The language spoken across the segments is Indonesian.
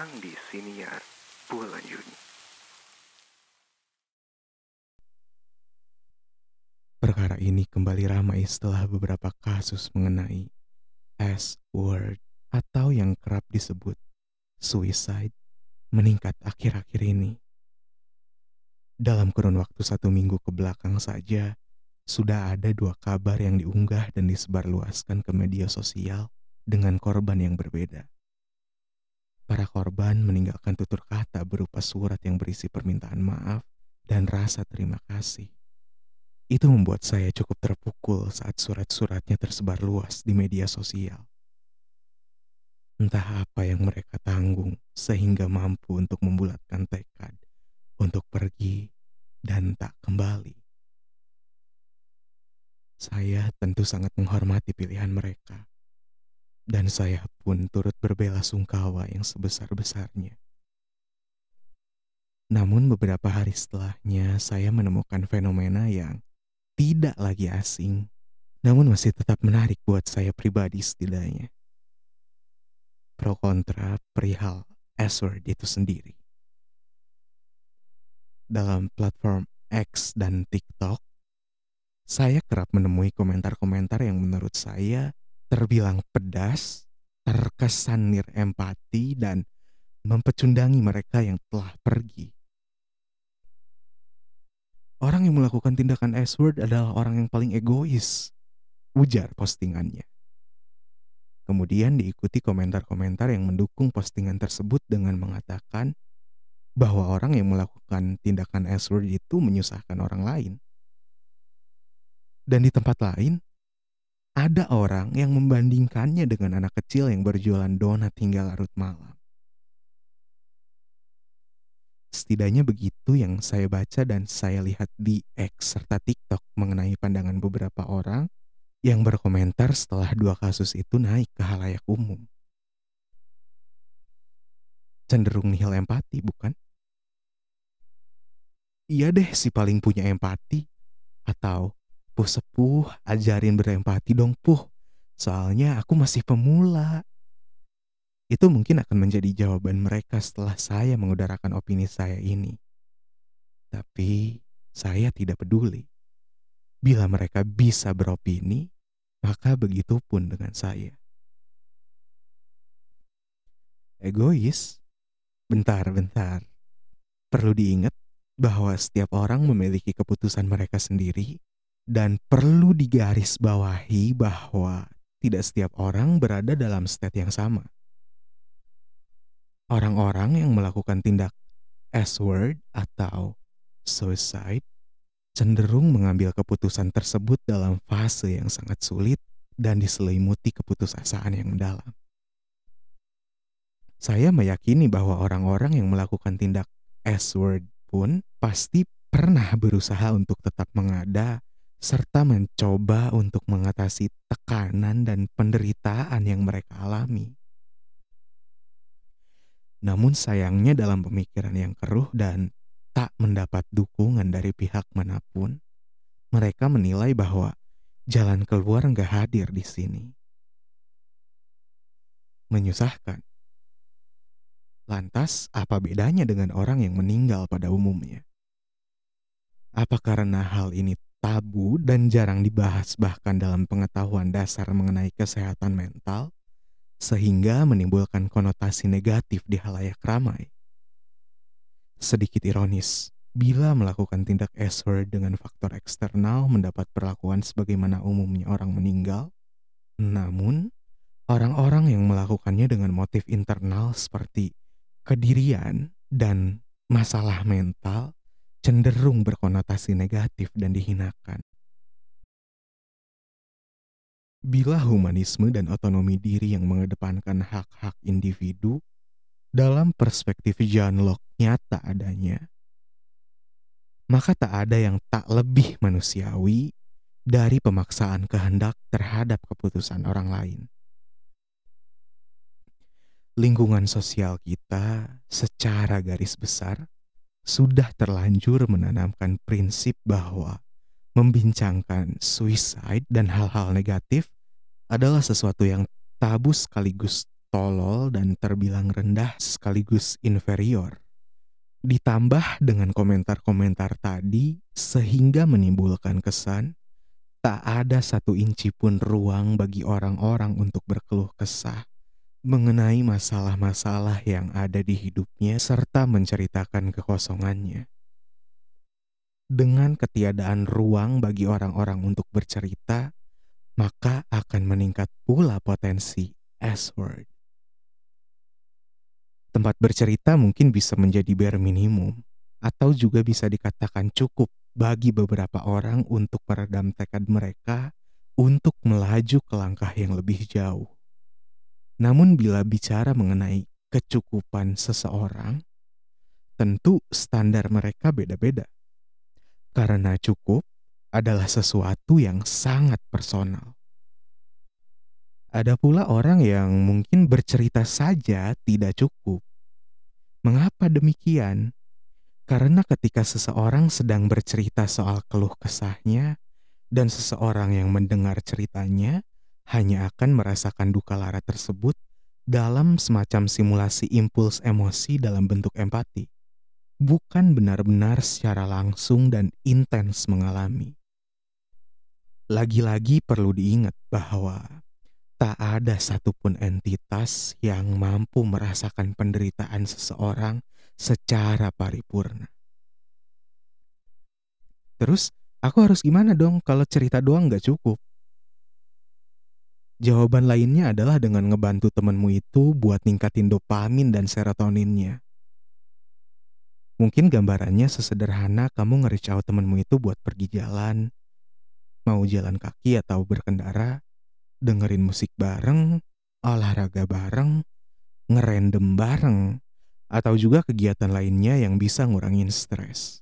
datang di Siniar bulan Juni. Perkara ini kembali ramai setelah beberapa kasus mengenai S-word atau yang kerap disebut suicide meningkat akhir-akhir ini. Dalam kurun waktu satu minggu ke belakang saja, sudah ada dua kabar yang diunggah dan disebarluaskan ke media sosial dengan korban yang berbeda. Para korban meninggalkan tutur kata berupa surat yang berisi permintaan maaf dan rasa terima kasih. Itu membuat saya cukup terpukul saat surat-suratnya tersebar luas di media sosial. Entah apa yang mereka tanggung sehingga mampu untuk membulatkan tekad untuk pergi dan tak kembali. Saya tentu sangat menghormati pilihan mereka dan saya pun turut berbela sungkawa yang sebesar-besarnya. Namun beberapa hari setelahnya saya menemukan fenomena yang tidak lagi asing, namun masih tetap menarik buat saya pribadi setidaknya. Pro kontra perihal S-word itu sendiri. Dalam platform X dan TikTok, saya kerap menemui komentar-komentar yang menurut saya terbilang pedas, terkesan nir empati, dan mempecundangi mereka yang telah pergi. Orang yang melakukan tindakan S-word adalah orang yang paling egois, ujar postingannya. Kemudian diikuti komentar-komentar yang mendukung postingan tersebut dengan mengatakan bahwa orang yang melakukan tindakan S-word itu menyusahkan orang lain. Dan di tempat lain, ada orang yang membandingkannya dengan anak kecil yang berjualan donat hingga larut malam. Setidaknya begitu yang saya baca dan saya lihat di X serta TikTok mengenai pandangan beberapa orang yang berkomentar setelah dua kasus itu naik ke halayak umum. Cenderung nihil empati, bukan? Iya deh si paling punya empati. Atau Puh sepuh, ajarin berempati dong puh. Soalnya aku masih pemula. Itu mungkin akan menjadi jawaban mereka setelah saya mengudarakan opini saya ini. Tapi saya tidak peduli. Bila mereka bisa beropini, maka begitu pun dengan saya. Egois? Bentar-bentar. Perlu diingat bahwa setiap orang memiliki keputusan mereka sendiri dan perlu digarisbawahi bahwa tidak setiap orang berada dalam state yang sama. Orang-orang yang melakukan tindak S-word atau suicide cenderung mengambil keputusan tersebut dalam fase yang sangat sulit dan diselimuti keputusasaan yang mendalam. Saya meyakini bahwa orang-orang yang melakukan tindak S-word pun pasti pernah berusaha untuk tetap mengada serta mencoba untuk mengatasi tekanan dan penderitaan yang mereka alami. Namun sayangnya dalam pemikiran yang keruh dan tak mendapat dukungan dari pihak mana pun, mereka menilai bahwa jalan keluar nggak hadir di sini. Menyusahkan. Lantas, apa bedanya dengan orang yang meninggal pada umumnya? Apa karena hal ini tabu dan jarang dibahas bahkan dalam pengetahuan dasar mengenai kesehatan mental, sehingga menimbulkan konotasi negatif di halayak ramai. Sedikit ironis, bila melakukan tindak S-word dengan faktor eksternal mendapat perlakuan sebagaimana umumnya orang meninggal, namun orang-orang yang melakukannya dengan motif internal seperti kedirian dan masalah mental cenderung berkonotasi negatif dan dihinakan. Bila humanisme dan otonomi diri yang mengedepankan hak-hak individu dalam perspektif John Locke nyata adanya, maka tak ada yang tak lebih manusiawi dari pemaksaan kehendak terhadap keputusan orang lain. Lingkungan sosial kita secara garis besar sudah terlanjur menanamkan prinsip bahwa membincangkan suicide dan hal-hal negatif adalah sesuatu yang tabu sekaligus tolol dan terbilang rendah sekaligus inferior. Ditambah dengan komentar-komentar tadi sehingga menimbulkan kesan tak ada satu inci pun ruang bagi orang-orang untuk berkeluh kesah mengenai masalah-masalah yang ada di hidupnya serta menceritakan kekosongannya. Dengan ketiadaan ruang bagi orang-orang untuk bercerita, maka akan meningkat pula potensi S-word. Tempat bercerita mungkin bisa menjadi bare minimum, atau juga bisa dikatakan cukup bagi beberapa orang untuk meredam tekad mereka untuk melaju ke langkah yang lebih jauh. Namun bila bicara mengenai kecukupan seseorang, tentu standar mereka beda-beda. Karena cukup adalah sesuatu yang sangat personal. Ada pula orang yang mungkin bercerita saja tidak cukup. Mengapa demikian? Karena ketika seseorang sedang bercerita soal keluh kesahnya, dan seseorang yang mendengar ceritanya hanya akan merasakan duka lara tersebut dalam semacam simulasi impuls emosi dalam bentuk empati, bukan benar-benar secara langsung dan intens mengalami. Lagi-lagi perlu diingat bahwa tak ada satupun entitas yang mampu merasakan penderitaan seseorang secara paripurna. Terus, aku harus gimana dong kalau cerita doang gak cukup? Jawaban lainnya adalah dengan ngebantu temenmu itu buat ningkatin dopamin dan serotoninnya. Mungkin gambarannya sesederhana kamu nge-reach out temenmu itu buat pergi jalan, mau jalan kaki atau berkendara, dengerin musik bareng, olahraga bareng, ngerendam bareng, atau juga kegiatan lainnya yang bisa ngurangin stres.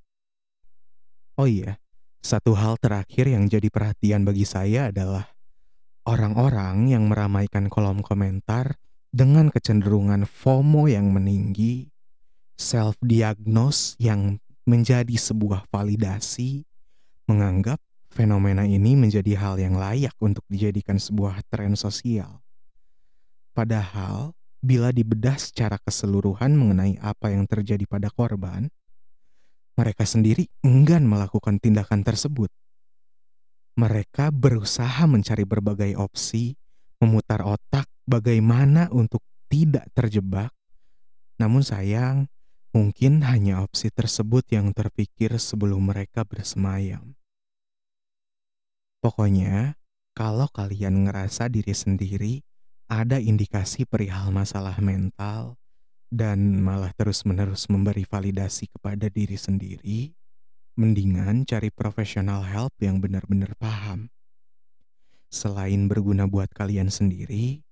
Oh iya, satu hal terakhir yang jadi perhatian bagi saya adalah orang-orang yang meramaikan kolom komentar dengan kecenderungan FOMO yang meninggi, self-diagnose yang menjadi sebuah validasi, menganggap fenomena ini menjadi hal yang layak untuk dijadikan sebuah tren sosial. Padahal, bila dibedah secara keseluruhan mengenai apa yang terjadi pada korban, mereka sendiri enggan melakukan tindakan tersebut mereka berusaha mencari berbagai opsi, memutar otak bagaimana untuk tidak terjebak. Namun sayang, mungkin hanya opsi tersebut yang terpikir sebelum mereka bersemayam. Pokoknya, kalau kalian ngerasa diri sendiri ada indikasi perihal masalah mental dan malah terus-menerus memberi validasi kepada diri sendiri, mendingan cari profesional help yang benar-benar paham. Selain berguna buat kalian sendiri,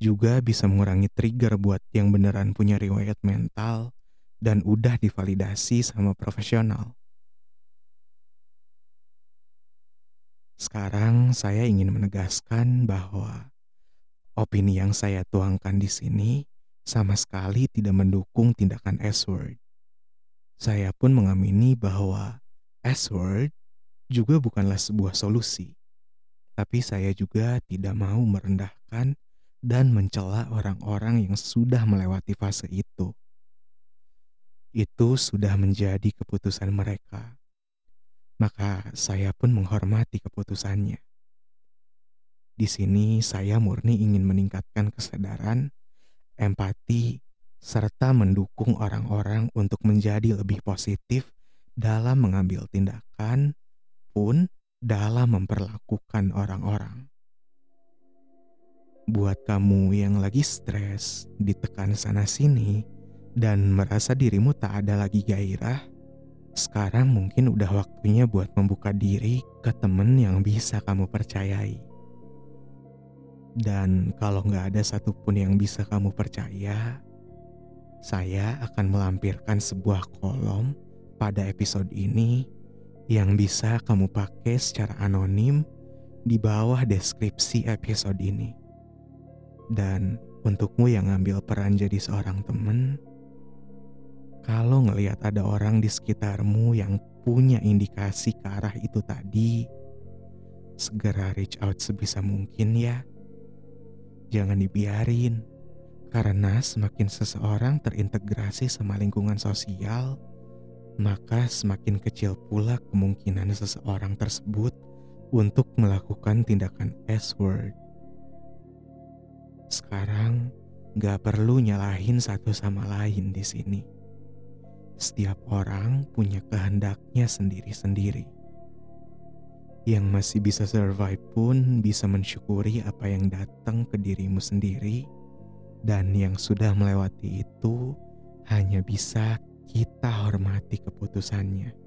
juga bisa mengurangi trigger buat yang beneran punya riwayat mental dan udah divalidasi sama profesional. Sekarang saya ingin menegaskan bahwa opini yang saya tuangkan di sini sama sekali tidak mendukung tindakan S-word. Saya pun mengamini bahwa S-word juga bukanlah sebuah solusi. Tapi saya juga tidak mau merendahkan dan mencela orang-orang yang sudah melewati fase itu. Itu sudah menjadi keputusan mereka. Maka saya pun menghormati keputusannya. Di sini saya murni ingin meningkatkan kesadaran, empati, serta mendukung orang-orang untuk menjadi lebih positif dalam mengambil tindakan pun dalam memperlakukan orang-orang. Buat kamu yang lagi stres, ditekan sana-sini, dan merasa dirimu tak ada lagi gairah, sekarang mungkin udah waktunya buat membuka diri ke temen yang bisa kamu percayai. Dan kalau nggak ada satupun yang bisa kamu percaya, saya akan melampirkan sebuah kolom pada episode ini yang bisa kamu pakai secara anonim di bawah deskripsi episode ini. Dan untukmu yang ngambil peran jadi seorang temen, kalau ngelihat ada orang di sekitarmu yang punya indikasi ke arah itu tadi, segera reach out sebisa mungkin ya. Jangan dibiarin, Karena semakin seseorang terintegrasi sama lingkungan sosial, maka semakin kecil pula kemungkinan seseorang tersebut untuk melakukan tindakan S-word. Sekarang, gak perlu nyalahin satu sama lain di sini. Setiap orang punya kehendaknya sendiri-sendiri. Yang masih bisa survive pun bisa mensyukuri apa yang datang ke dirimu sendiri, dan yang sudah melewati itu hanya bisa kita hormati keputusannya.